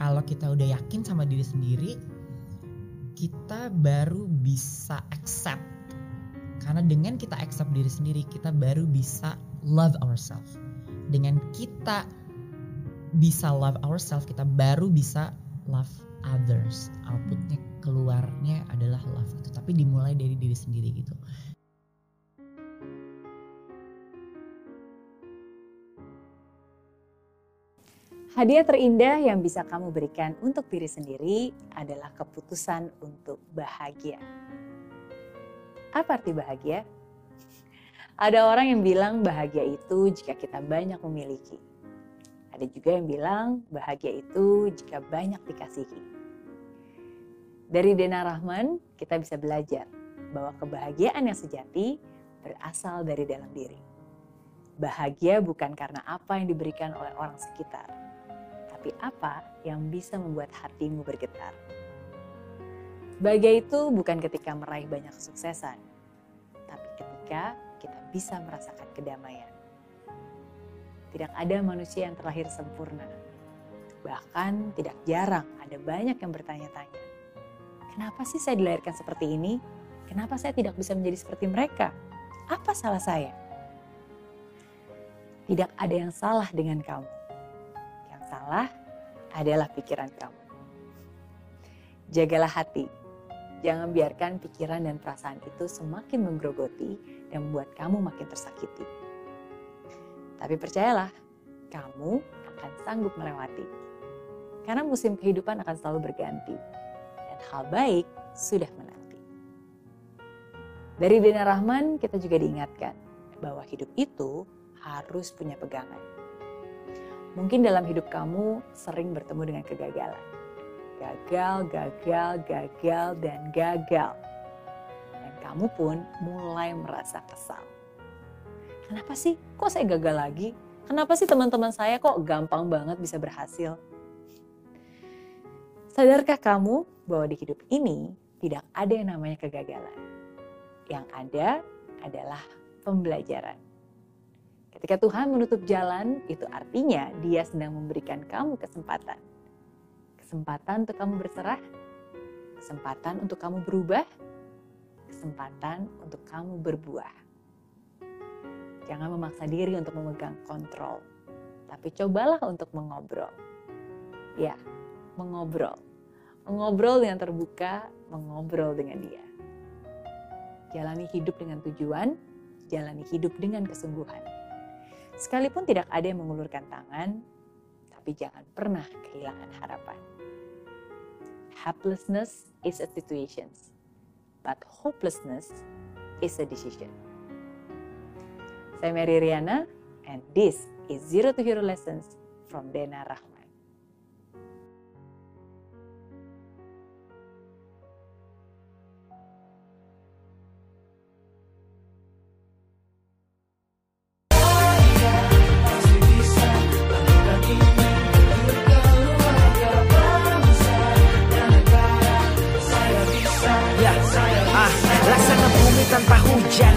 kalau kita udah yakin sama diri sendiri kita baru bisa accept. Karena dengan kita accept diri sendiri kita baru bisa love ourselves. Dengan kita bisa love ourselves kita baru bisa love others. Outputnya keluarnya adalah love. Itu tapi dimulai dari diri sendiri gitu Hadiah terindah yang bisa kamu berikan untuk diri sendiri adalah keputusan untuk bahagia. Apa arti bahagia? Ada orang yang bilang bahagia itu jika kita banyak memiliki. Ada juga yang bilang bahagia itu jika banyak dikasihi. Dari Dena Rahman, kita bisa belajar bahwa kebahagiaan yang sejati berasal dari dalam diri. Bahagia bukan karena apa yang diberikan oleh orang sekitar, tapi apa yang bisa membuat hatimu bergetar. Bahagia itu bukan ketika meraih banyak kesuksesan, tapi ketika kita bisa merasakan kedamaian. Tidak ada manusia yang terlahir sempurna. Bahkan tidak jarang ada banyak yang bertanya-tanya, kenapa sih saya dilahirkan seperti ini? Kenapa saya tidak bisa menjadi seperti mereka? Apa salah saya? Tidak ada yang salah dengan kamu adalah pikiran kamu. Jagalah hati. Jangan biarkan pikiran dan perasaan itu semakin menggerogoti dan membuat kamu makin tersakiti. Tapi percayalah, kamu akan sanggup melewati. Karena musim kehidupan akan selalu berganti. Dan hal baik sudah menanti. Dari Dina Rahman kita juga diingatkan bahwa hidup itu harus punya pegangan Mungkin dalam hidup kamu sering bertemu dengan kegagalan. Gagal, gagal, gagal, dan gagal. Dan kamu pun mulai merasa kesal. Kenapa sih? Kok saya gagal lagi? Kenapa sih teman-teman saya kok gampang banget bisa berhasil? Sadarkah kamu bahwa di hidup ini tidak ada yang namanya kegagalan? Yang ada adalah pembelajaran. Ketika Tuhan menutup jalan, itu artinya Dia sedang memberikan kamu kesempatan. Kesempatan untuk kamu berserah, kesempatan untuk kamu berubah, kesempatan untuk kamu berbuah. Jangan memaksa diri untuk memegang kontrol, tapi cobalah untuk mengobrol. Ya, mengobrol. Mengobrol dengan terbuka, mengobrol dengan dia. Jalani hidup dengan tujuan, jalani hidup dengan kesungguhan Sekalipun tidak ada yang mengulurkan tangan, tapi jangan pernah kehilangan harapan. Helplessness is a situation, but hopelessness is a decision. Saya Mary Riana, and this is Zero to Hero Lessons from Dena Rahman.